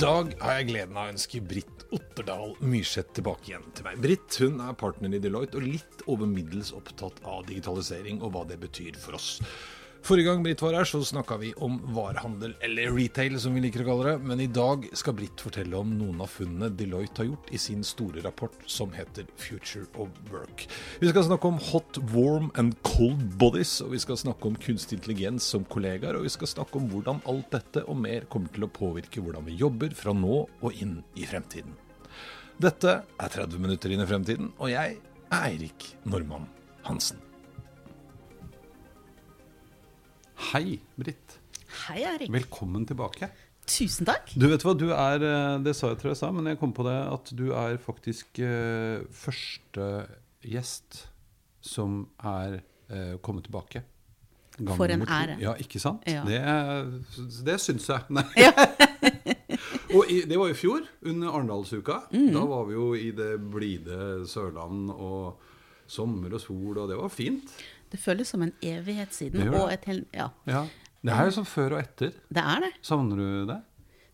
Dag har jeg gleden av å ønske Britt Otterdal Myrseth tilbake igjen til meg. Britt hun er partner i Deloitte og litt over middels opptatt av digitalisering og hva det betyr for oss. Forrige gang Britt var her, så snakka vi om varehandel, eller retail som vi liker å kalle det. Men i dag skal Britt fortelle om noen av funnene Deloitte har gjort i sin store rapport som heter Future of Work. Vi skal snakke om hot, warm and cold bodies, og vi skal snakke om kunstig intelligens som kollegaer, og vi skal snakke om hvordan alt dette og mer kommer til å påvirke hvordan vi jobber fra nå og inn i fremtiden. Dette er 30 minutter inn i fremtiden, og jeg er Eirik Normann Hansen. Hei, Britt. Hei, Erik. Velkommen tilbake. Tusen takk. Du vet hva, du er eh, Det sa jeg tror jeg sa, men jeg kom på det at du er faktisk eh, første gjest som er eh, kommet tilbake. Gang For en ære. Ja, ikke sant? Ja. Det, det syns jeg. Nei. Ja. Og i, det var i fjor, under Arendalsuka. Mm. Da var vi jo i det blide Sørland og sommer og sol, og det var fint. Det føles som en evighet siden. Det gjør det. Hel, ja, Ja. Det er jo sånn før og etter. det er det. Savner du det?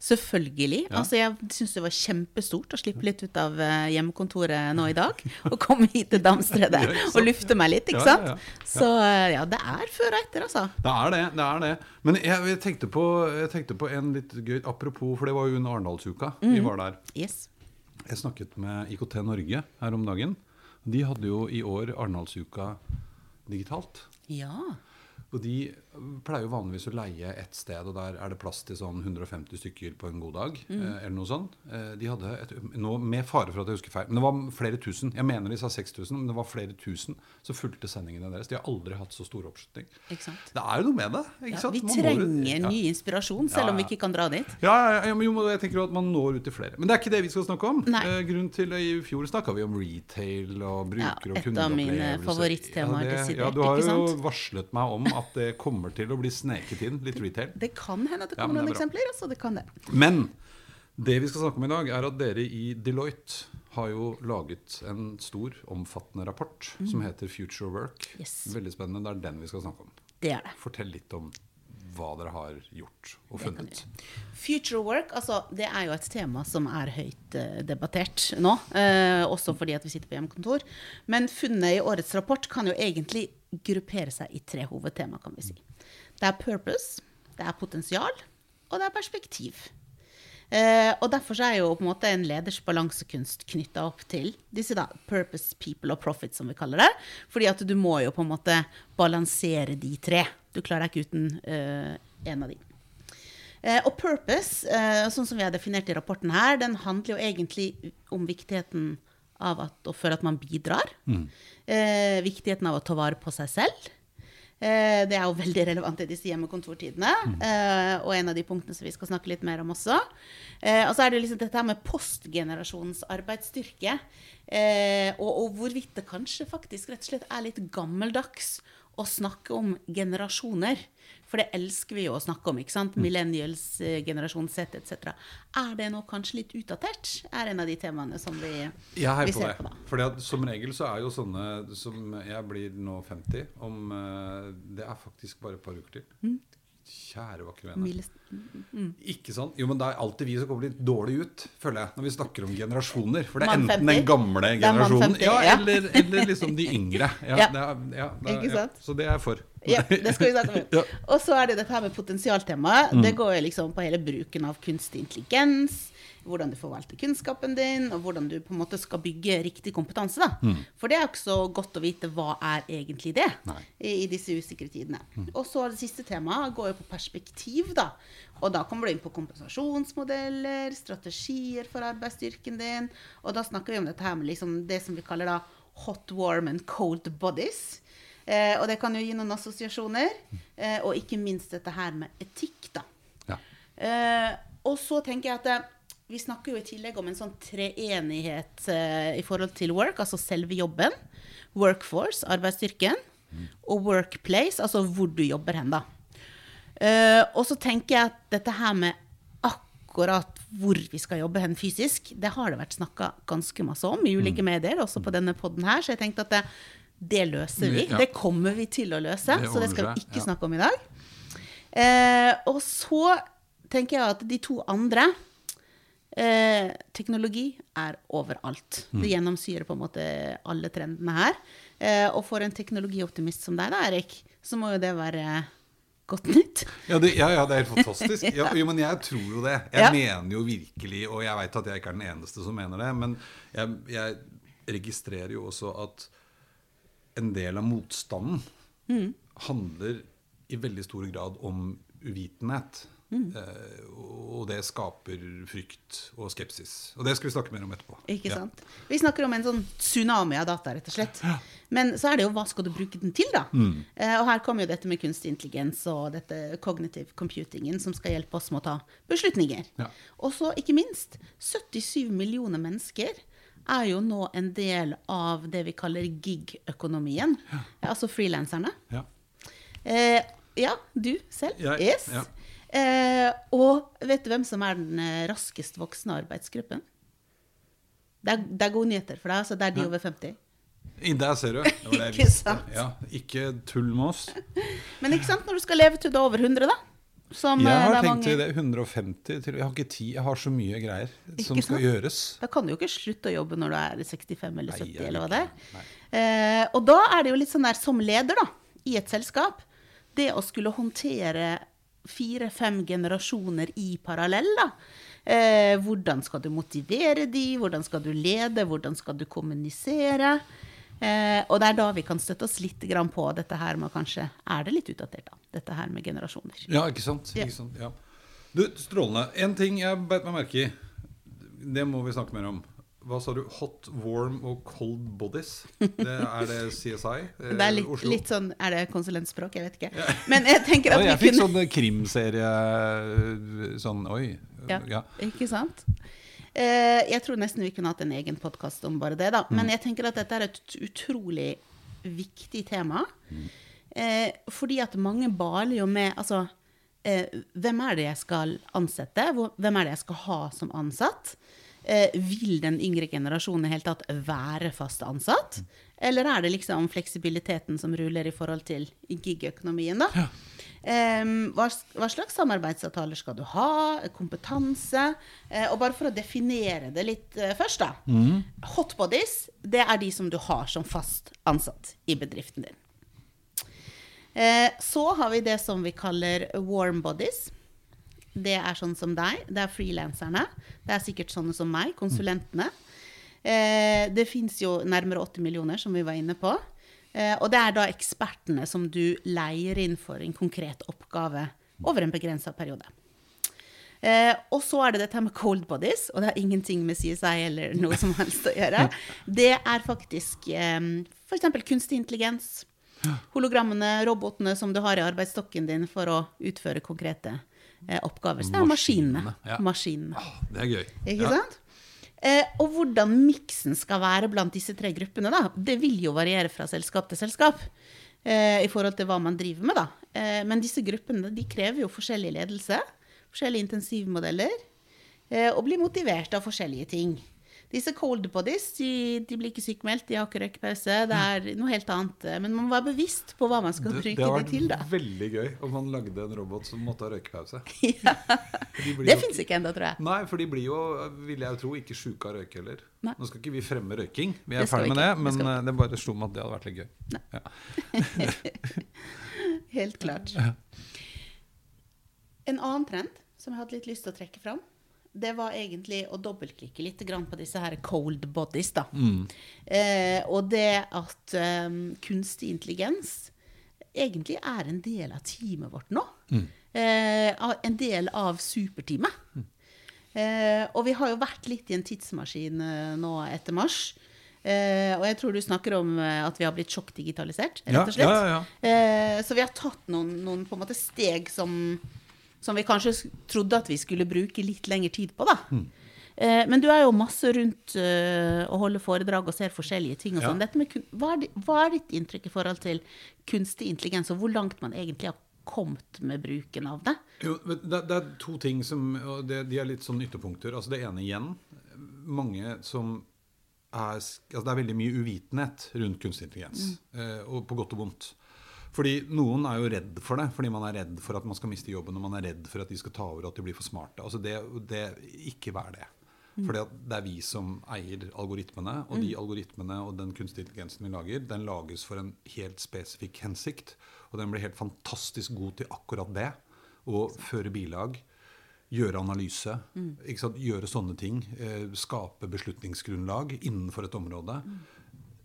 Selvfølgelig. Ja. Altså, jeg syns det var kjempestort å slippe litt ut av eh, hjemmekontoret nå i dag. Og komme hit til Damstredet og lufte meg litt, ikke sant. ja, ja. Så eh, ja, det er før og etter, altså. Det er det. det er det Men jeg, jeg, tenkte på, jeg tenkte på en litt gøy Apropos, for det var jo under Arendalsuka. Vi var der. Yes. Jeg snakket med IKT Norge her om dagen. De hadde jo i år Arendalsuka digitalt. Ja. Og de pleier jo vanligvis å leie ett sted, og der er det plass til sånn 150 stykker på en god dag. Mm. Eh, eller noe sånt. Eh, de hadde et, nå, Med fare for at jeg husker feil, men det var flere tusen. Jeg mener de sa 6000, men det var flere tusen som fulgte sendingene deres. De har aldri hatt så stor oppslutning. Det er jo noe med det. Ja, vi Man når ut- trenger ja. ny inspirasjon, Ja, selv om vi ikke kan dra dit. Ja, ja, ja, men jo, jeg tenker jo at man når ut til flere. Men det er ikke det vi skal snakke om. Eh, grunnen til I fjor snakka vi om retail og bruker- og et av mine kundeopplevelser. favorittemaer, det- desidert, Ja, du har jo varslet meg om at det kommer til å bli sneket inn litt retail. Det kan hende at det kommer ja, det noen er eksempler. Altså, det kan det. Men det vi skal snakke om i dag, er at dere i Deloitte har jo laget en stor, omfattende rapport som heter Future Work. Mm. Yes. Veldig spennende. Det er den vi skal snakke om. Det er det. Fortell litt om hva dere har gjort og funnet. Future work, altså, det er jo et tema som er høyt eh, debattert nå. eh, også fordi at vi sitter på hjemmekontor. Men funnet i årets rapport kan jo egentlig gruppere seg i tre hovedtema, kan vi si. Det er purpose, det er potensial, og det er perspektiv. Eh, og derfor er jo på en måte en leders balansekunst knytta opp til disse da, purpose, people og profit, som vi kaller det. Fordi at du må jo på en måte balansere de tre. Du klarer deg ikke uten eh, en av de. Eh, og purpose, eh, sånn som vi har definert i rapporten her, den handler jo egentlig om viktigheten av at, og for at man bidrar. Eh, viktigheten av å ta vare på seg selv. Eh, det er jo veldig relevant i disse hjemmekontortidene. Eh, og en av de punktene som vi skal snakke litt mer om også. Eh, og så er det liksom dette her med postgenerasjonens arbeidsstyrke. Eh, og, og hvorvidt det kanskje faktisk rett og slett er litt gammeldags å snakke om generasjoner. For det elsker vi jo å snakke om. ikke sant? Millennials, eh, generasjon Z etc. Er det nå kanskje litt utdatert? Er en av de temaene som vi, heier vi på ser det. på da. Fordi at Som regel så er jo sånne som Jeg blir nå 50. Om, eh, det er faktisk bare et par uker til. Mm. Kjære, vakre vene. Mm. Ikke sant? Jo, men det er alltid vi som kommer litt dårlig ut, føler jeg, når vi snakker om generasjoner. For det er enten den gamle er generasjonen 50, ja, ja. eller, eller liksom de yngre. Ja, Ja. Det er, det er. Så det er jeg for. Ja, det skal vi snakke om. Og så er det dette her med potensialtemaet. Det går jo liksom på hele bruken av kunstig intelligens. Hvordan du forvalter kunnskapen din, og hvordan du på en måte skal bygge riktig kompetanse. da. For det er jo ikke så godt å vite hva er egentlig det i, i disse usikre tidene. Og så det siste temaet går jo på perspektiv, da. Og da kommer du inn på kompensasjonsmodeller, strategier for arbeidsstyrken din. Og da snakker vi om dette her med liksom det som vi kaller da hot, warm and cold bodies. Eh, og det kan jo gi noen assosiasjoner. Eh, og ikke minst dette her med etikk, da. Ja. Eh, og så tenker jeg at eh, vi snakker jo i tillegg om en sånn treenighet eh, i forhold til work, altså selve jobben. Workforce, arbeidsstyrken. Og workplace, altså hvor du jobber hen, da. Eh, og så tenker jeg at dette her med akkurat hvor vi skal jobbe hen fysisk, det har det vært snakka ganske masse om i ulike medier, også på denne poden her. Så jeg tenkte at det, det løser vi. Ja. Det kommer vi til å løse. Det så det skal vi ikke ja. snakke om i dag. Eh, og så tenker jeg at de to andre eh, Teknologi er overalt. Mm. Det gjennomsyrer på en måte alle trendene her. Eh, og for en teknologioptimist som deg, da, Erik, så må jo det være godt nytt. Ja, det, ja, ja, det er helt fantastisk. Ja, jo, men jeg tror jo det. Jeg mener jo virkelig, og jeg veit at jeg ikke er den eneste som mener det, men jeg, jeg registrerer jo også at en del av motstanden Mm. handler i veldig stor grad om uvitenhet. Mm. Eh, og det skaper frykt og skepsis. Og det skal vi snakke mer om etterpå. Ikke Ja. sant? Vi snakker om en sånn tsunami av data, rett og slett. Men så er det jo hva skal du bruke den til, da? Mm. Eh, og her kommer jo dette med kunstig intelligens og dette cognitive computingen som skal hjelpe oss med å ta beslutninger. Ja. Og så ikke minst 77 millioner mennesker er jo nå en del av det vi kaller gig-økonomien. Altså frilanserne. Ja. Eh, ja, du selv. Jeg- yes. ja. Eh, og vet du hvem som er den eh, raskest voksende arbeidsgruppen? Det er, det er gode nyheter for deg. Altså det er de over 50. I Der ser du. Det var det jeg Ikke visste. Ja, ikke tull med oss. Men ikke sant, når du skal leve til du er over 100, da? Som Jeg eh, har tenkt mange- til det 150 til Jeg har ikke tid. Jeg har så mye greier som sant? skal gjøres. Da kan du jo ikke slutte å jobbe når du er 65 eller 70, Nei, eller hva det er. Eh, og da er det jo litt sånn der som leder, da, i et selskap, det å skulle håndtere fire-fem generasjoner i parallell, da. Eh, hvordan skal du motivere de, hvordan skal du lede, hvordan skal du kommunisere? Eh, og det er da vi kan støtte oss litt på dette her med kanskje Er det litt utdatert, da? Dette her med generasjoner. Ja, ikke sant? Ja. Ikke sant? Ja. Du, strålende. En ting jeg beit meg merke i. Det må vi snakke mer om. Hva sa du? Hot, warm og cold bodies? Det er det CSI? eh, Det er litt, Oslo? litt sånn Er det konsulentspråk? Jeg vet ikke. Men jeg tenker Ja, jeg vi fikk sånn krimserie Sånn oi. Ja, Ja. ikke sant? Eh, jeg tror nesten vi kunne hatt en egen podkast om bare det, da. Men jeg tenker at dette er et utrolig viktig tema. Eh, fordi at mange baler jo med Altså, eh, hvem er det jeg skal ansette? Hvem er det jeg skal ha som ansatt? Eh, vil den yngre generasjonen i hele tatt være fast ansatt? Eller er det liksom fleksibiliteten som ruller i forhold til gigøkonomien? da? Em, hva, hva slags samarbeidsavtaler skal du ha? Kompetanse? Eh, og bare for å definere det litt eh, først, da. Hotbodies, det er de som du har som fast ansatt i bedriften din. Eh, så har vi det som vi kaller warm bodies. Det er sånn som deg. Det er frilanserne. Det er sikkert sånne som meg, konsulentene. Eh, det fins jo nærmere 80 millioner, som vi var inne på. Eh, og det er da ekspertene som du leier inn for en konkret oppgave over en begrensa periode. Eh, og så er det dette med cold bodies, og det har ingenting med CSI eller noe som helst å gjøre. Det er faktisk eh, f.eks. kunstig intelligens. Hologrammene, robotene som du har i arbeidsstokken din for å utføre konkrete eh, oppgaver. Så det er maskinene. Maskinene, ja. maskinene. Ah, Det er gøy. Ikke Ja. sant? Eh, og hvordan miksen skal være blant disse tre gruppene, da, det vil jo variere fra selskap til selskap. Eh, I forhold til hva man driver med, da. Eh, men disse gruppene de krever jo forskjellig ledelse, forskjellige intensivmodeller, eh, og blir motivert av forskjellige ting. Disse cold bodies de, de blir ikke sykmeldt, de har ikke røykepause. Det er noe helt annet. Men man må være bevisst på hva man skal Det, bruke det det til, da. vært veldig gøy om man lagde en robot som måtte ha røykepause. Ja. De Det fins ikke ennå, tror jeg. Nei, for de blir jo, vil jeg tro, ikke sjuke av røyke heller. Nei. Nå skal ikke vi fremme røyking, vi er Det ferdig med det, men Det vi eh, det bare slo meg at det hadde vært litt gøy. Ja. Helt klart. En annen trend som jeg hadde litt lyst til å trekke fram, det var egentlig å dobbeltklikke litt grann på disse her cold bodies. da. Eh, og det at um, kunstig intelligens egentlig er en del av teamet vårt nå. Eh, en del av superteamet. Eh, og vi har jo vært litt i en tidsmaskin eh, nå etter mars. Eh, og jeg tror du snakker om eh, at vi har blitt sjokkdigitalisert, rett og slett. ja, ja, ja. Eh, så vi har tatt noen, noen steg som, som vi kanskje trodde at vi skulle bruke litt lengre tid på, da. Mm. Eh, men du er jo masse rundt eh, og holder foredrag og ser forskjellige ting. og sånn. Ja. hva, hva er ditt inntrykk i forhold til kunstig intelligens, og hvor langt man egentlig har kommet med bruken av det? Jo, det, det er to ting som og det, De er litt sånn ytterpunkter. Altså Det ene igjen Mange som er altså Det er veldig mye uvitenhet rundt kunstig intelligens. Eh, og på godt og vondt. Fordi Noen er jo redd for det, fordi man er redd for at man skal miste jobben, og man er redd for at de skal ta over og at de blir for smarte. Altså det, det Ikke vær det. Fordi at det er vi som eier algoritmene, og de algoritmene og den kunstige intelligensen vi lager, den lages for en helt spesifikk hensikt. Og den blir helt fantastisk god til akkurat det. Å føre bilag, gjøre analyse, ikke sant? gjøre sånne ting. Eh, skape beslutningsgrunnlag innenfor et område.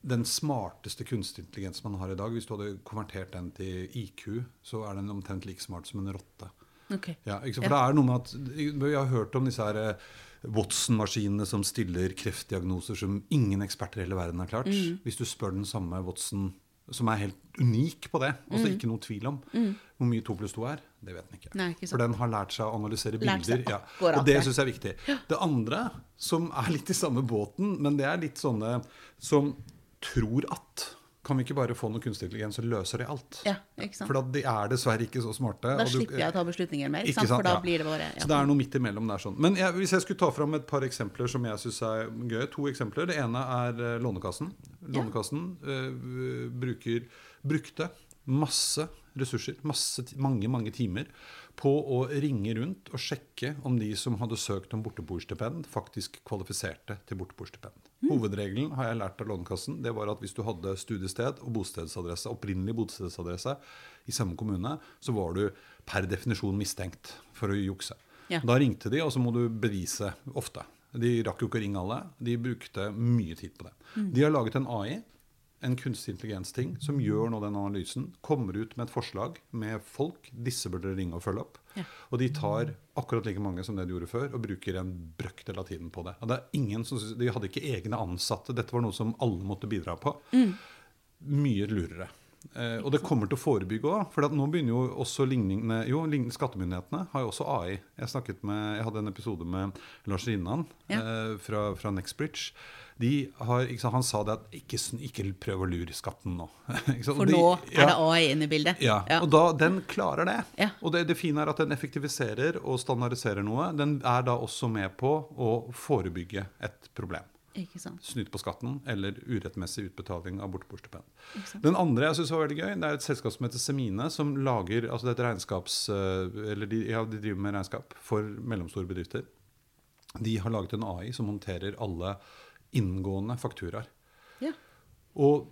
Den smarteste kunstig intelligens man har i dag, hvis du hadde konvertert den til IQ, så er den omtrent like smart som en rotte. Ok. Ja? For det er noe med at Vi har hørt om disse her eh, Watson-maskinene som stiller kreftdiagnoser som ingen eksperter i hele verden har klart. Mm. Hvis du spør den samme Watson, som er helt unik på det, altså Mm. ikke noe tvil om hvor mye to pluss to er, det vet den ikke. Nei, ikke. For den har lært seg å analysere bilder. Ja. Og det det. syns jeg er viktig. Det andre, som er litt i samme båten, men det er litt sånne som tror at Kan vi ikke bare få noe kunstig intelligens, så løser det alt? Ja, ikke sant? For de er dessverre ikke så smarte. Da du- slipper jeg å ta beslutninger mer, ikke sant? for da Ja. blir det bare Så det er noe midt imellom der. sånn. Men jeg, hvis jeg skulle ta fram et par eksempler som jeg syns er gøy To eksempler. Det ene er Lånekassen. Lånekassen. Lånekassen uh, bruker, brukte masse ressurser, masse, mange mange timer, på å ringe rundt og sjekke om de som hadde søkt om borteboerstipend, faktisk kvalifiserte til borteboerstipend. Hovedregelen har jeg lært av Lånekassen. Det var at hvis du hadde studiested og bostedsadresse, opprinnelig bostedsadresse i samme kommune, så var du per definisjon mistenkt for å jukse. Ja. Da ringte de, og så må du bevise ofte. De rakk jo ikke å ringe alle. De brukte mye tid på det. Mm. De har laget en AI, en kunstig intelligens-ting, som gjør nå den analysen. Kommer ut med et forslag med folk. Disse burde dere ringe og følge opp. Ja. Og de tar akkurat like mange som det de gjorde før, og bruker en brøkdel av tiden på det. Og det er ingen som, synes- de hadde ikke egne ansatte. Dette var noe som alle måtte bidra på. Mye lurere. Eh, og det kommer til å forebygge òg. For at nå begynner jo også lignende Jo, lignende skattemyndighetene har jo også AI. Jeg med, jeg hadde en episode med Lars Rinnan Ja. eh, fra, fra Nextbridge. De har, sant, han sa det at ikke, ikke prøv å lure skatten nå. For De- nå ja. er det AI inne i bildet. Ja, og da, den klarer det. Ja. Og det, det fine er at den effektiviserer og standardiserer noe. Den er da også med på å forebygge et problem. Snytt på skatten eller urettmessig utbetaling av borteboerstipend. Den andre jeg synes var veldig gøy, det er et selskap som heter Semine, som lager altså det er et regnskaps... eh, Eller de, ja, de driver med regnskap for mellomstore bedrifter. De har laget en AI som håndterer alle inngående fakturaer. Ja. Og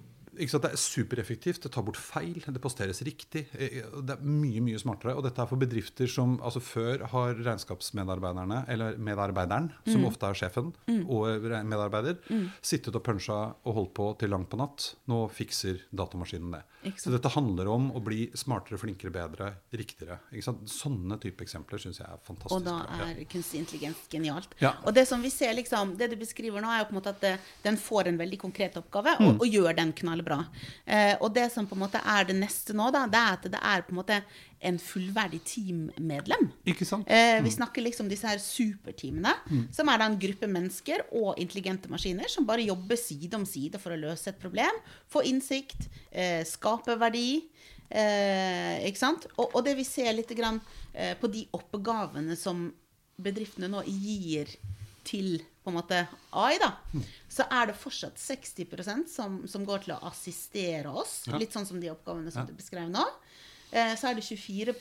sant, Det er supereffektivt, det tar bort feil, det posteres riktig. eh, Det er mye mye smartere. Og dette er for bedrifter som altså Før har regnskapsmedarbeiderne, eller medarbeideren, som ofte er sjefen, og medarbeider, medarbeider, sittet og punsja og holdt på til langt på natt. Nå fikser datamaskinen det. Så dette handler om å bli smartere, flinkere, bedre, riktigere. Sånne type eksempler syns jeg er fantastisk Og da bra. Er kunstig intelligens genialt. Ja. Og det som vi ser, liksom, det du beskriver nå, er jo på en måte at det, den får en veldig konkret oppgave, Mm. og, og gjør den knallbra. Eh, og det som på en måte er det neste nå, da, det er at det er på en måte en fullverdig teammedlem. Ikke sant? Eh, vi snakker liksom disse her superteamene, som er da en gruppe mennesker og intelligente maskiner som bare jobber side om side for å løse et problem, få innsikt, eh, skape verdi. Eh, ikke sant? Og, og det vi ser litt grann, eh, på de oppgavene som bedriftene nå gir til på en måte AI, da, så er det fortsatt 60% som, som går til å assistere oss. Ja. Litt sånn som de oppgavene som Ja. du beskrev nå. Eh, så er det 24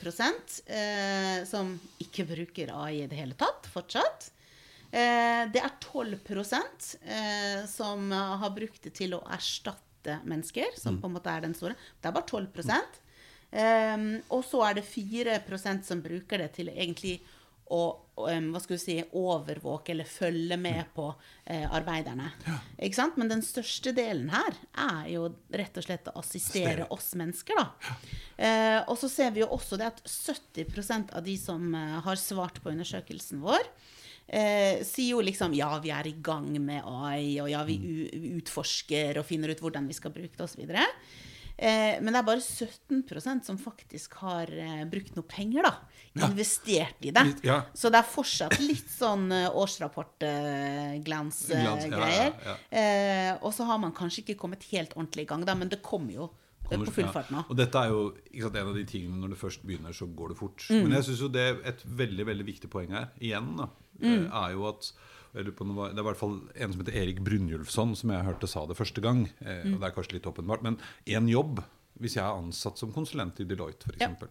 eh, som ikke bruker AI i det hele tatt, fortsatt. Eh, det er 12 eh, som har brukt det til å erstatte mennesker, som på en måte er den store. Det er bare 12 Um, og så er det 4% som bruker det til egentlig å um, hva skal du si, overvåke eller følge med på eh, arbeiderne. Ikke sant? Men den største delen her er jo rett og slett å assistere oss mennesker, da. Eh, og så ser vi jo også det at 70% av de som eh, har svart på undersøkelsen vår, eh, sier jo liksom ja, vi er i gang med AI, og ja, vi u utforsker og finner ut hvordan vi skal bruke det, osv. Eh, men det er bare 17% som faktisk har eh, brukt noe penger, da. Ja. Investert i det. Ja. Så det er fortsatt litt sånn eh, årsrapport-glans-greier. ja, Eh, og så har man kanskje ikke kommet helt ordentlig i gang, da, men det kommer jo Kommer, på full Ja. fart nå. Og dette er jo sant, en av de tingene når det først begynner, så går det fort. Mm. Men jeg syns jo det er et veldig veldig viktig poeng her, igjen, da, Mm. er jo at var, det er i hvert fall en som heter Erik Brynjulfsson, som jeg hørte sa det første gang. Eh, Mm. og Det er kanskje litt åpenbart, men én jobb hvis jeg er ansatt som konsulent i Deloitte f.eks. Ja. eksempel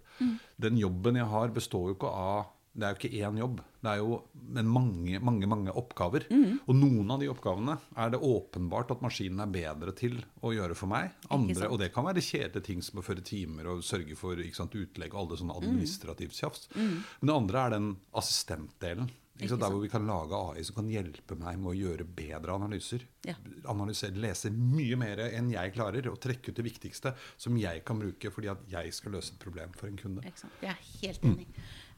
Den jobben jeg har, består jo ikke av Det er jo ikke én jobb. Det er jo men mange, mange mange oppgaver. Og noen av de oppgavene er det åpenbart at maskinen er bedre til å gjøre for meg. Andre, og det kan være kjedelige ting som å føre timer og sørge for sant, utlegg og alle sånne administrativt tjafs. Men det andre er den assistentdelen. Der hvor vi kan lage AI som kan hjelpe meg med å gjøre bedre analyser. Ja. Analysere, lese mye mer enn jeg klarer, og trekke ut det viktigste som jeg kan bruke fordi at jeg skal løse et problem for en kunde. Jeg er helt enig.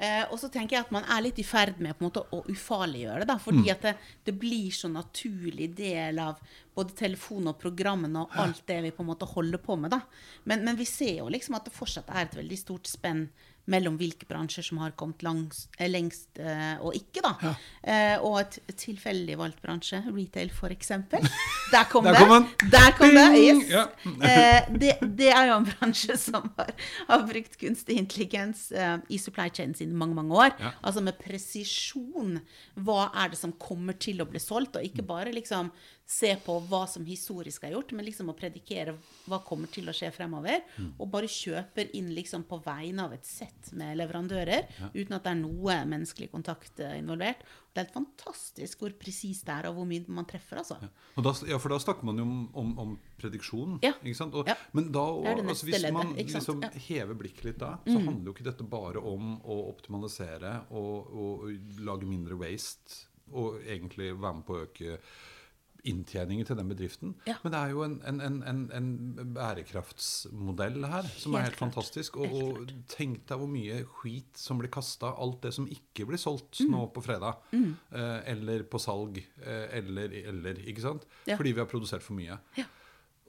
Eh, og så tenker jeg at man er litt i ferd med måte å ufarliggjøre det. da, Fordi at det, det blir så naturlig del av både telefon og programmene og alt det vi på en måte holder på med. da. Men, men vi ser jo liksom at det fortsatt er et veldig stort spenn mellom hvilke bransjer som har kommet langs, eh, lengst eh, og ikke. da. Eh, og et tilfeldig valgt bransje, retail f.eks. Der kom Der det! kom. Der kom det! Yes. Ja. Eh, det, det er jo en bransje som har, har brukt kunstig intelligens eh, i supply chain siden mange mange år. Ja. Altså med presisjon. Hva er det som kommer til å bli solgt? Og ikke bare liksom se på hva som historisk er gjort, men liksom å predikere hva kommer til å skje fremover. Og bare kjøper inn liksom på vegne av et sett med leverandører, uten at det er noe menneskelig kontakt eh, involvert. Det er helt fantastisk hvor presist det er, og hvor mye man treffer, altså. Og da, ja, for da snakker man jo om, om, om prediksjon. Ja. Ikke sant? Og, Ja. Men da, det altså, hvis man liksom Ja. Mm. hever blikket litt da, så handler jo ikke dette bare om å optimalisere og, og lage mindre waste, og egentlig være med på å øke inntjeningen til den bedriften. Ja. Men det er jo en, en, en, en, en bærekraftsmodell her som er Helt helt klart. fantastisk. Og, Helt og tenk deg hvor mye skit som blir kasta. Alt det som ikke blir solgt Mm. nå på fredag. Eh, eller på salg. Eh, eller, eller. Ikke sant? Ja. Fordi vi har produsert for mye. Ja.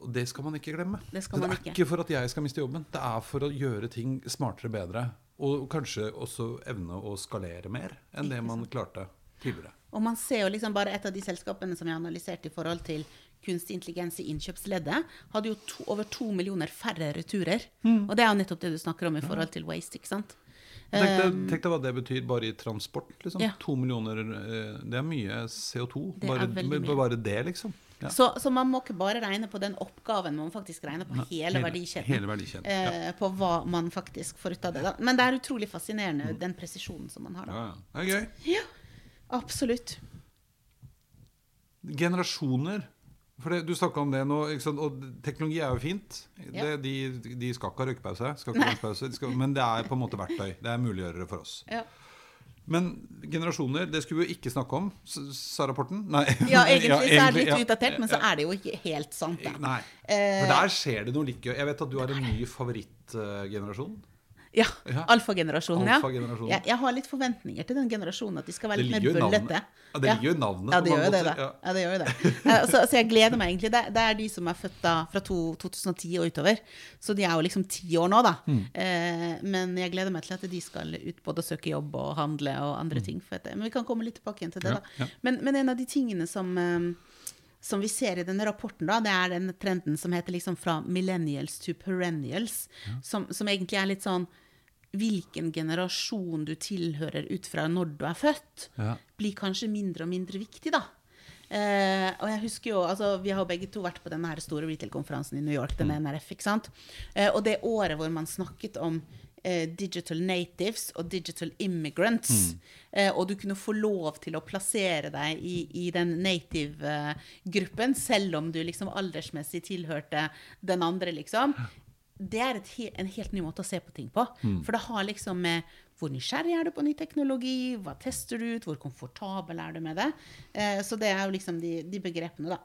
Og det skal man ikke glemme. Det man er ikke. ikke for at jeg skal miste jobben. Det er for å gjøre ting smartere, bedre. Og kanskje også evne å skalere mer enn det man klarte tidligere. Og man ser jo liksom bare et av de selskapene som jeg har analysert i forhold til kunstig intelligens i innkjøpsleddet, hadde jo to, over to millioner færre returer. Mm. Og det er jo nettopp det du snakker om i forhold til waste, ikke sant? Tenk deg, hva det betyr bare i transport. Liksom. Um, Ja. To millioner eh, Det er mye CO2. Det Bare, mye. bare det, liksom. Ja. Så, så man må ikke bare regne på den oppgaven, man må faktisk regne på hele, hele- verdikjeden. hele verdikjeden, Eh, På hva man faktisk får ut av det. Da. Men det er utrolig fascinerende, den presisjonen som man har da. Ja, ja. Det er gøy. Ja, absolutt. Generasjoner. For det, Du snakka om det nå, og teknologi er jo fint. Ja. Det, de, de skal ikke ha røykepause, skal ikke røykepause, de skal, men det er på en måte verktøy. Det er muliggjørere for oss. Ja. Men generasjoner, det skulle vi jo ikke snakke om, sa rapporten. Nei. Ja, egentlig så er det litt ja. utdatert, men så er det jo ikke helt sant, da. Nei. Eh, For der skjer det noe like gøy. Jeg vet at du har en ny favorittgenerasjon. Ja. Ja. Alfagenerasjonen, ja. Alfa Jeg, jeg har litt forventninger til den generasjonen, at de skal være litt mer bøllete. Ja, det ligger jo i navnet Ja, det gjør jo det. Da. ja. Ja, det gjør det. Eh, Så, så jeg gleder meg egentlig. Det, det er de som er født da, fra to, 2010 og utover. Så de er jo liksom ti år nå, da. Mm. Eh, men jeg gleder meg til at de skal ut både og søke jobb og handle og andre ting. For at, men vi kan komme litt tilbake igjen til det, Mm. Ja, da. ja. Men, men en av de tingene som eh, som vi ser i denne rapporten, da, det er den trenden som heter liksom fra millennials to perennials. Som, som egentlig er litt sånn Hvilken generasjon du tilhører ut fra når du er født, Ja. blir kanskje mindre og mindre viktig, da. Eh, og jeg husker jo, altså Vi har begge to vært på den store retail-konferansen i New York, den NRF. ikke sant? Eh, og det året hvor man snakket om eh, digital natives og digital immigrants, eh, og du kunne få lov til å plassere deg i, i den native-gruppen, selv om du liksom aldersmessig tilhørte den andre, liksom. Det er et, en helt ny måte å se på ting på. For det har liksom med hvor nysgjerrig er du på ny teknologi, hva tester du ut, hvor komfortabel er du med det. Eh, så det er jo liksom de, de begrepene, da.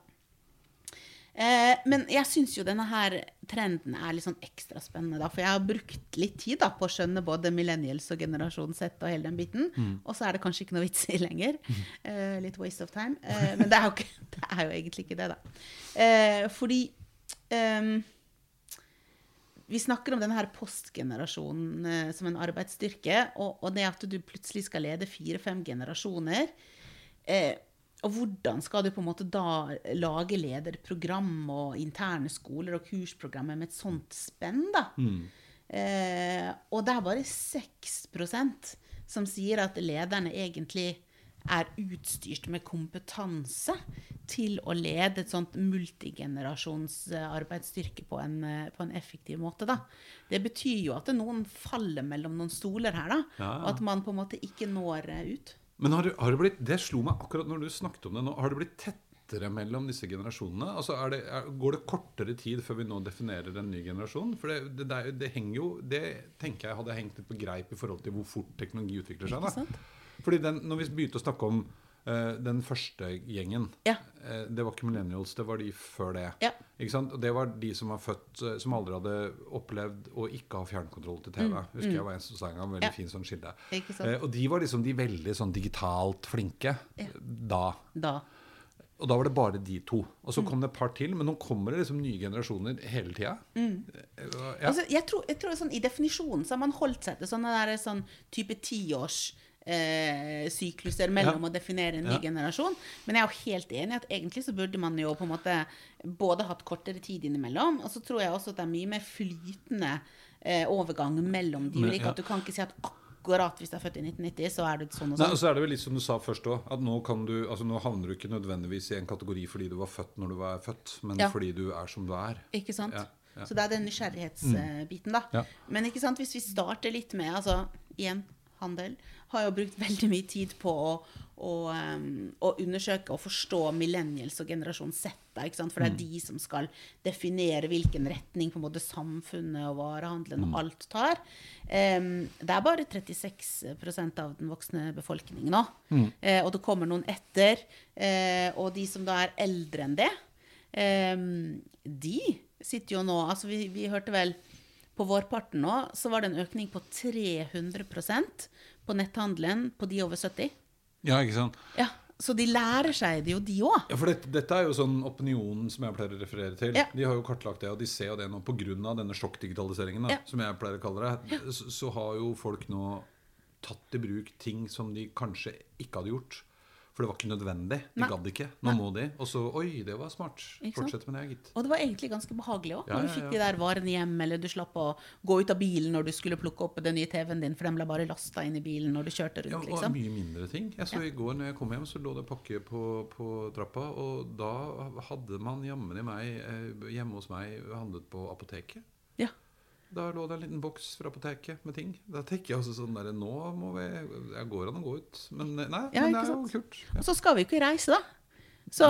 Eh, men jeg syns jo denne her trenden er litt sånn ekstra spennende, da. For jeg har brukt litt tid da på å skjønne både millennials og generasjon Z og hele den biten. Og så er det kanskje ikke noe vits i lenger. Eh, litt waste of time. Eh, men det er, jo ikke, det er jo egentlig ikke det, da. Eh, fordi ehm, vi snakker om denne her postgenerasjonen eh, som en arbeidsstyrke, og, og det at du plutselig skal lede fire-fem generasjoner. Eh, og hvordan skal du på en måte da lage lederprogram og interne skoler og kursprogrammer med et sånt spenn, da? Eh, og det er bare 6% som sier at lederne egentlig er utstyrt med kompetanse til å lede et sånt multigenerasjons eh, på en, eh, på en effektiv måte. Da. Det betyr jo at noen faller mellom noen stoler her, da. Ja. Og at man på en måte ikke når eh, ut. Men har, har det blitt Det slo meg akkurat når du snakket om det nå. Har det blitt tettere mellom disse generasjonene? Altså er det, er, Går det kortere tid før vi nå definerer en ny generasjon? For det, det, det, er det henger jo Det tenker jeg hadde hengt litt på greip i forhold til hvor fort teknologi utvikler seg. Da. Fordi den, når vi begynte å snakke om Uh, den første gjengen Ja. uh, Det var ikke millennials, det var de før det. Ja. Ikke sant? Og det var de som var født uh, Som aldri hadde opplevd å ikke ha fjernkontroll til TV. Husker jeg var en som sa en gang. Veldig Mm, Ja. fin sånn skille. Og de var liksom de veldig sånn digitalt flinke da. Da. Og da var det bare de to. Og Mm. så kom det et par til. Men nå kommer det liksom nye generasjoner hele tida. Ja. Altså, jeg tror, jeg tror sånn, I definisjonen så har man holdt seg til sånne der, sånn type tiårs eh, sykluser mellom Ja. å definere en ny Ja. generasjon. Men jeg er jo helt enig i at egentlig så burde man jo på en måte både hatt kortere tid innimellom, og så tror jeg også at det er mye mer flytende eh, overgang mellom de ulike. At du kan ikke si at akkurat hvis du er født i 1990, så er du sånn og Nei, sånn. og så er det vel litt som du sa først òg, at nå, kan du, altså nå havner du ikke nødvendigvis i en kategori fordi du var født når du var født, men Ja. fordi du er som du er. Ikke sant? Ja, ja. Så det er den nysgjerrighetsbiten, da. Ja. Men ikke sant, hvis vi starter litt med altså, igjen, handel, har jo brukt veldig mye tid på å, å, å undersøke og forstå millennials og generasjon Z. For det er de som skal definere hvilken retning på en måte samfunnet og varehandelen og alt tar. Um, det er bare 36% av den voksne befolkningen nå. Eh, og det kommer noen etter. Uh, og de som da er eldre enn det, um, de sitter jo nå Altså, vi, vi hørte vel på vårparten nå, så var det en økning på 300% på netthandelen på de over 70. Ja, ikke sant? Ja, Så de lærer seg det jo, de òg. Ja, for dette, dette er jo sånn opinionen som jeg pleier å referere til. Ja. De har jo kartlagt det, og de ser jo det nå pga. denne sjokkdigitaliseringen, da, Ja. som jeg pleier å kalle det. Så, så har jo folk nå tatt i bruk ting som de kanskje ikke hadde gjort. For det var ikke nødvendig. De Nei. gadd ikke. Nå må de. Og så Oi, det var smart. Fortsett med det, gitt. Og det var egentlig ganske behagelig òg. Ja, når du fikk de der varene hjem, eller du slapp å gå ut av bilen når du skulle plukke opp den nye TV-en din, for den ble bare lasta inn i bilen når du kjørte rundt, Ja, og liksom. mye mindre ting. Jeg så I går når jeg kom hjem, så lå det pakke på, på trappa. Og da hadde man jammen i meg eh, hjemme hos meg handlet på apoteket. Ja. Da lå det en liten boks fra apoteket med ting. Da tenker jeg også sånn der, Nå må vi Jeg går an å gå ut. Men eh, nei, Ja, men det er jo kult. Ja. Og så skal vi jo ikke reise, da. Så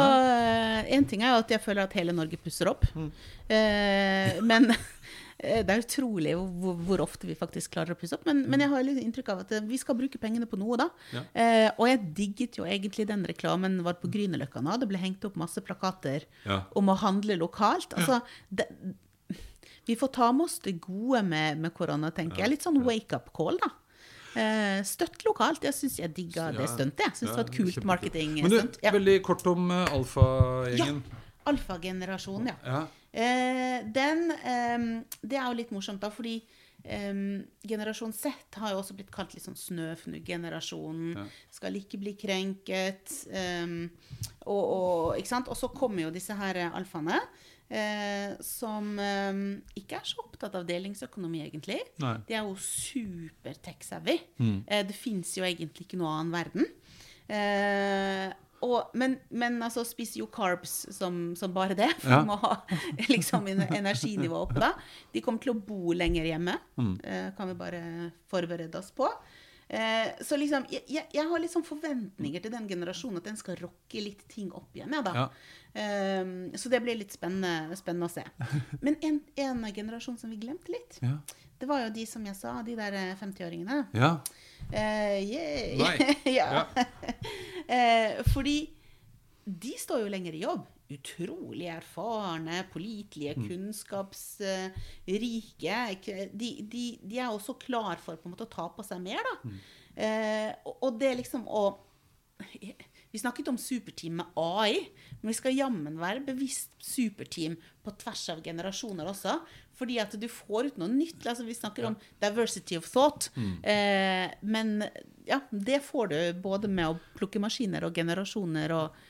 én ting er jo at jeg føler at hele Norge pusser opp. Mm. Eh, men eh, det er utrolig hvor, hvor ofte vi faktisk klarer å pusse opp. Men, men jeg har litt inntrykk av at eh, vi skal bruke pengene på noe, da. Ja. Eh, og jeg digget jo egentlig den reklamen var på Grünerløkka nå. Det ble hengt opp masse plakater Ja. om å handle lokalt. Altså, det, vi får ta med oss det gode med, med korona, tenker jeg. Litt sånn wake-up call, da. Eh, støtt lokalt. Jeg syns jeg digga det Ja. stuntet. Jeg syns det var et kult marketing. Men du, marketingstunt. Ja. veldig kort om uh, alfagjengen. Alfagenerasjonen, ja. Ja. Eh, den eh, Det er jo litt morsomt, da, fordi Um, generasjon Z har jo også blitt kalt litt sånn snøfnugenerasjonen. Ja. Skal ikke bli krenket. Um, og, og, og så kommer jo disse her eh, alfaene. Eh, som eh, ikke er så opptatt av delingsøkonomi, egentlig. Nei. De er jo super tech-savvy. Mm. Eh, det fins jo egentlig ikke noe annen verden. Eh, og, men, men altså spiser jo carbs som, som bare det, for Ja. må ha liksom energinivået oppe da. De kommer til å bo lenger hjemme, Mm. eh, kan vi bare forberede oss på. Eh, så liksom, jeg, jeg, har sånn forventninger til den generasjonen, at den skal rocke litt ting opp igjen. Ja, da. Ja. Eh, så det blir litt spennende, spennende å se. Men en, en generasjon som vi glemte litt, Ja. det var jo de som jeg sa, de der eh, 50-åringene. ja. Uh, yeah. Nei. ja. uh, fordi de står jo lenger i jobb. Utrolig erfarne, pålitelige, kunnskapsrike. De, de, de er også klar for måte å ta på seg mer, da. Eh, og, og det liksom å Vi snakket om superteam med AI, men vi skal jammen være bevisst superteam på tvers av generasjoner også. Fordi at du får ut noe nytt. Altså, vi snakker om diversity of thought. Eh, men ja, det får du både med å plukke maskiner og generasjoner og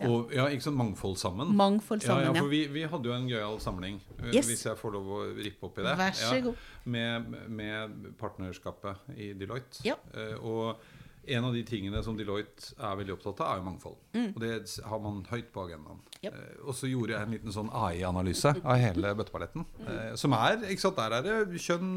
Og, ja, ikke sånn mangfold sammen. mangfold sammen. ja, Ja, ja, for vi, vi hadde jo en gøyal samling, eh, Yes. hvis jeg får lov å rippe opp i det. Vær så ja, god. Med, med partnerskapet i Deloitte. Ja. Eh, og en av de tingene som Deloitte er veldig opptatt av, er jo mangfold. Og det har man høyt på agendaen. Mm. Yep. Eh, og så gjorde jeg en liten sånn AI-analyse av hele bøtteballetten. Mm. Eh, som er, ikke sant, Der er det kjønn,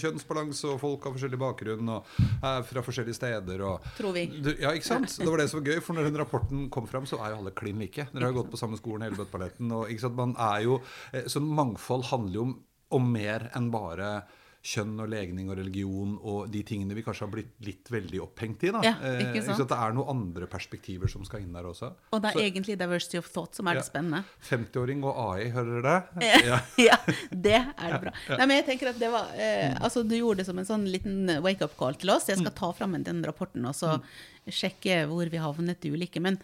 kjønnsbalanse, og folk av forskjellig bakgrunn, og er fra forskjellige steder. Og, Tror vi. Ja, ikke sant? Det var det som var gøy, for når den rapporten kom fram, så er jo alle klin like. Dere har jo gått på samme skolen hele bøtteballetten. Og ikke sant? Man er jo, eh, så mangfold handler jo om, om mer enn bare kjønn og legning og religion og de tingene vi kanskje har blitt litt veldig opphengt i. da. Ja, Eh, ikke sant? Det er noen andre perspektiver som skal inn der også. Og det Så- er egentlig diversity of thought som er det spennende. 50-åring og AI, hører dere det? Ja. ja, det er det bra. Nei, men jeg tenker at det var eh, Altså, du gjorde det som en sånn liten wake-up call til oss. Jeg skal ta fram den rapporten og så sjekke hvor vi havnet i ulike. Men,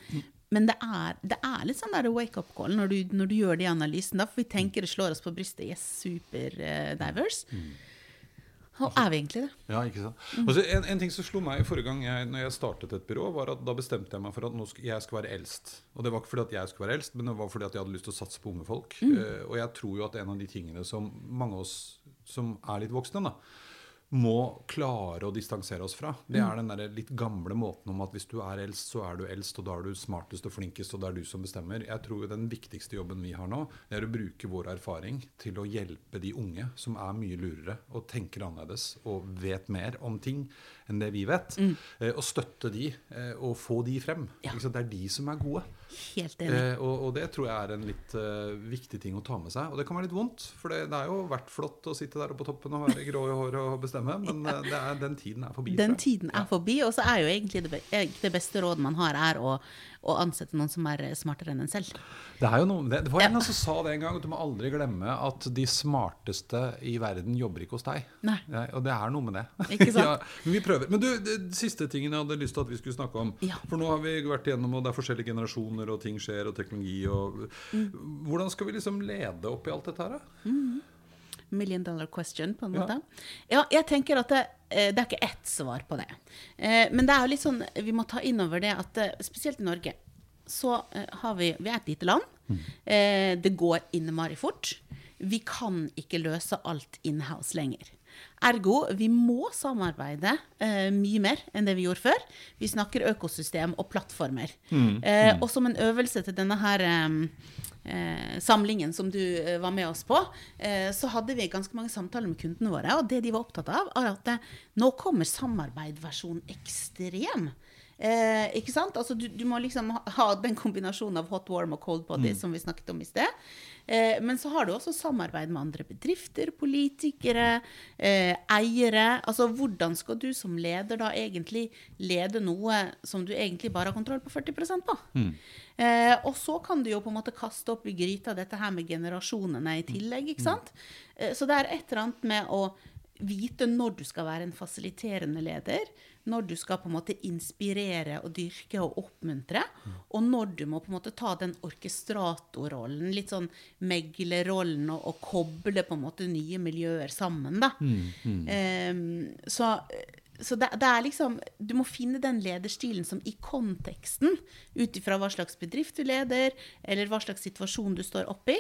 men det, er, det er litt sånn der wake-up call når du, når du gjør de analysene. Da, for vi tenker det slår oss på brystet. Yes, super uh, diverse. Og er vi egentlig det? Ja, ikke sant? Altså, en, en ting som slo meg forrige gang jeg, når jeg startet et byrå, var at da bestemte jeg meg for at nå sk jeg skulle være eldst. Og det var ikke fordi at jeg skulle være eldst, men det var fordi at jeg hadde lyst til å satse på unge folk. Eh, og jeg tror jo at en av de tingene som mange av oss som er litt voksne, da, må klare å distansere oss fra. Det er den der litt gamle måten om at hvis du er eldst, så er du eldst, og da er du smartest og flinkest, og det er du som bestemmer. Jeg tror den viktigste jobben vi har nå, det er å bruke vår erfaring til å hjelpe de unge som er mye lurere og tenker annerledes og vet mer om ting enn det vi vet. Eh, og støtte de eh, og få de frem. Ja. Det er de som er gode. Helt enig. Eh, og, og det tror jeg er en litt viktig ting å ta med seg. Og det kan være litt vondt, for det, det er jo vært flott å sitte der oppe på toppen og være grå i håret og bestemme, men det er, den tiden er forbi. Den tiden er forbi, og så er jo egentlig det, det beste rådet man har, er å, å ansette noen som er eh, smartere enn en selv. Det, er jo noe, det, det var Ja. en som sa det en gang, at du må aldri glemme at de smarteste i verden jobber ikke hos deg. Nei. og det er noe med det. Ikke sant? ja, men vi prøver. Men du, det, siste tingen jeg hadde lyst til at vi skulle snakke om. Ja. For nå har vi vært igjennom, og det er forskjellige generasjoner, og ting skjer, og teknologi og Mm. Hvordan skal vi liksom lede opp i alt dette her, da? Million dollar question, på en måte. Ja, jeg tenker at det, eh, det er ikke ett svar på det. Eh, Men det er jo litt sånn, vi må ta inn over det at eh, spesielt i Norge så har vi Vi er et lite land. Mm. Det går innmari fort. Vi kan ikke løse alt in-house lenger. Ergo, vi må samarbeide eh, mye mer enn det vi gjorde før. Vi snakker økosystem og plattformer. Eh, og som en øvelse til denne her eh, eh, samlingen som du eh, var med oss på, eh, så hadde vi ganske mange samtaler med kundene våre. Og det de var opptatt av, er at eh, nå kommer samarbeidversjon ekstrem. Eh, ikke sant? Altså, du, du må liksom ha, ha den kombinasjonen av hot, warm og cold body som vi snakket om i sted. Eh, men så har du også samarbeid med andre bedrifter, politikere, eh, eiere. Altså hvordan skal du som leder da egentlig lede noe som du egentlig bare har kontroll på 40% på? Eh, og så kan du jo på en måte kaste opp i gryta dette her med generasjonene i tillegg, ikke sant? Eh, så det er et eller annet med å vite når du skal være en fasiliterende leder, når du skal på en måte inspirere og dyrke og oppmuntre, og når du må på en måte ta den orkestratorrollen, litt sånn meglerrollen, og, og koble på en måte nye miljøer sammen, da. Ehm, så så det, det er liksom Du må finne den lederstilen som i konteksten, ut ifra hva slags bedrift du leder, eller hva slags situasjon du står oppi,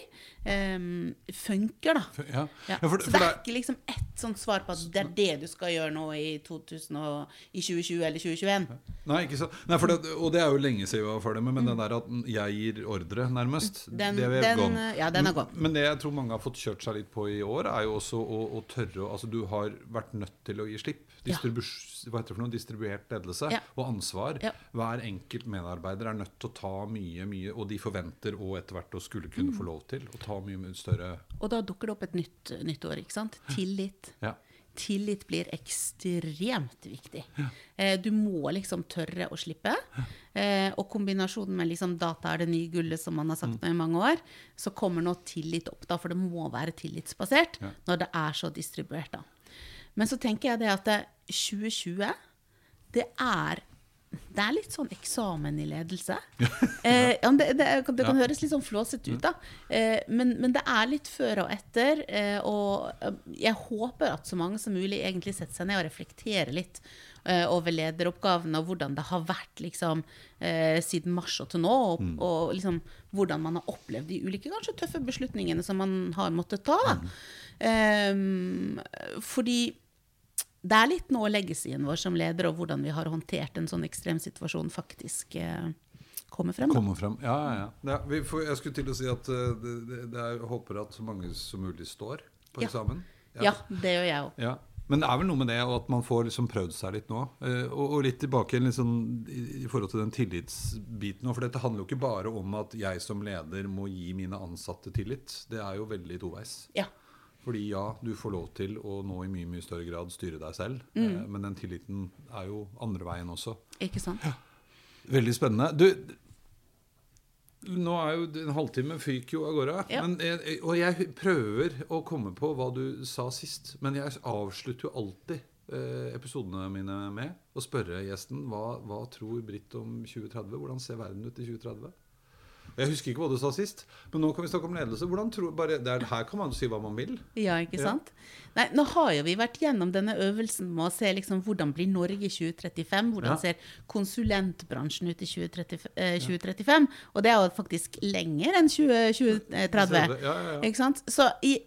um, funker, da. Ja. Ja. Ja, for, så for det det er ikke liksom ett sånt svar på at det er det du skal gjøre nå i, 2000 og, i 2020 eller 2021. Nei, ikke sant. Nei, for det, og det er jo lenge siden vi var ferdig med, men den der at jeg gir ordre, nærmest, Mm. Den- det er den, gone. ja, den er gone. Men det jeg tror mange har fått kjørt seg litt på i år, er jo også å, å tørre å Altså, du har vært nødt til å gi slipp. Ja. Noe, distribuert ledelse Ja. og ansvar. Ja. Hver enkelt medarbeider er nødt til å ta mye, mye, og de forventer og etter hvert å skulle kunne Mm. få lov til å ta mye, mye større Og da dukker det opp et nytt, nytt år, ikke sant? Tillit. Ja. Tillit blir ekstremt viktig. Ja. du må liksom tørre å slippe. Ja. og kombinasjonen med liksom data er det nye gullet, som man har sagt nå i mange år, så kommer nå tillit opp, da, for det må være tillitsbasert når det er så distribuert. da. Men så tenker jeg det at det, 2020, det er det er litt sånn eksamen i ledelse. Eh, ja, det, det, det kan høres litt sånn flåsete ut, da. Eh, men, men det er litt før og etter. Eh, og eh, jeg håper at så mange som mulig egentlig setter seg ned og reflekterer litt eh, over lederoppgavene og hvordan det har vært liksom, eh, siden mars og til nå. Og, og liksom, hvordan man har opplevd de ulike kanskje tøffe beslutningene som man har måttet ta. Eh, fordi det er litt nå legacyen vår som leder, og hvordan vi har håndtert en sånn ekstrem situasjon, faktisk eh, kommer frem. Kommer frem. Ja, ja, ja. ja vi får, jeg skulle til å si at uh, det, det, det er, jeg håper at så mange som mulig står på Ja. eksamen. Ja, det gjør jeg òg. Ja. Men det er vel noe med det og at man får liksom prøvd seg litt nå. Uh, og, og litt tilbake sånn, i, i forhold til den tillitsbiten. For dette handler jo ikke bare om at jeg som leder må gi mine ansatte tillit. Det er jo veldig toveis. Ja. Fordi ja, du får lov til å nå i mye mye større grad styre deg selv. Mm. Eh, men den tilliten er jo andre veien også. Ikke sant? Veldig spennende. Du, nå er jo en halvtime fyker jo av gårde. Ja. Men jeg, og jeg prøver å komme på hva du sa sist. Men jeg avslutter jo alltid eh, episodene mine med å spørre gjesten hva, hva tror Britt om 2030? Hvordan ser verden ut i 2030? Jeg husker ikke hva du sa sist, men nå kan vi snakke om ledelse. Tror, bare, det er, her kan man si hva man vil. Ja, ikke Ja. sant? Nei, nå har jo vi vært gjennom denne øvelsen med å se liksom hvordan blir Norge i 2035? Hvordan Ja. ser konsulentbransjen ut i 2030, eh, 2035? Og det er jo faktisk lenger enn 20, 2030. Ja, ja, ja. Ikke sant? Så i,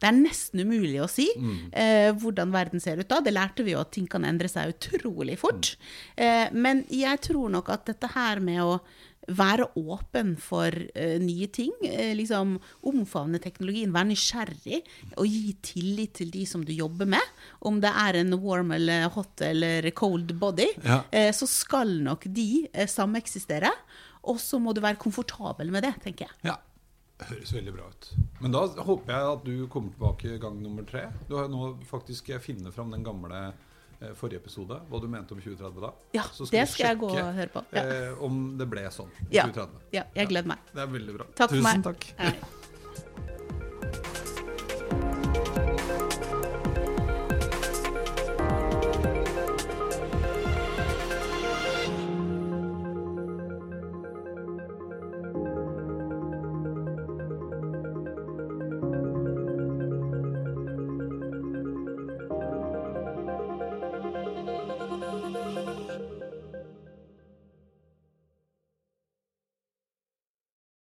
det er nesten umulig å si Mm. eh, hvordan verden ser ut da. Det lærte vi jo at ting kan endre seg utrolig fort. Eh, men jeg tror nok at dette her med å være åpen for uh, nye ting, Uh, liksom omfavne teknologien, være nysgjerrig og gi tillit til de som du jobber med, om det er en warm eller hot eller cold body, Ja. uh, så skal nok de sameksistere. Og så må du være komfortabel med det, tenker jeg. Ja. Høres veldig bra ut. Men da håper jeg at du kommer tilbake gang nummer tre. Du har nå faktisk jeg finner fram den gamle forrige episode, hva du mente om 2030 da. Ja, Så det vi skal jeg gå og høre på. Ja. Eh, om det ble sånn Ja. 2030. Ja, jeg gleder meg. Det er veldig bra. Takk Tusen takk.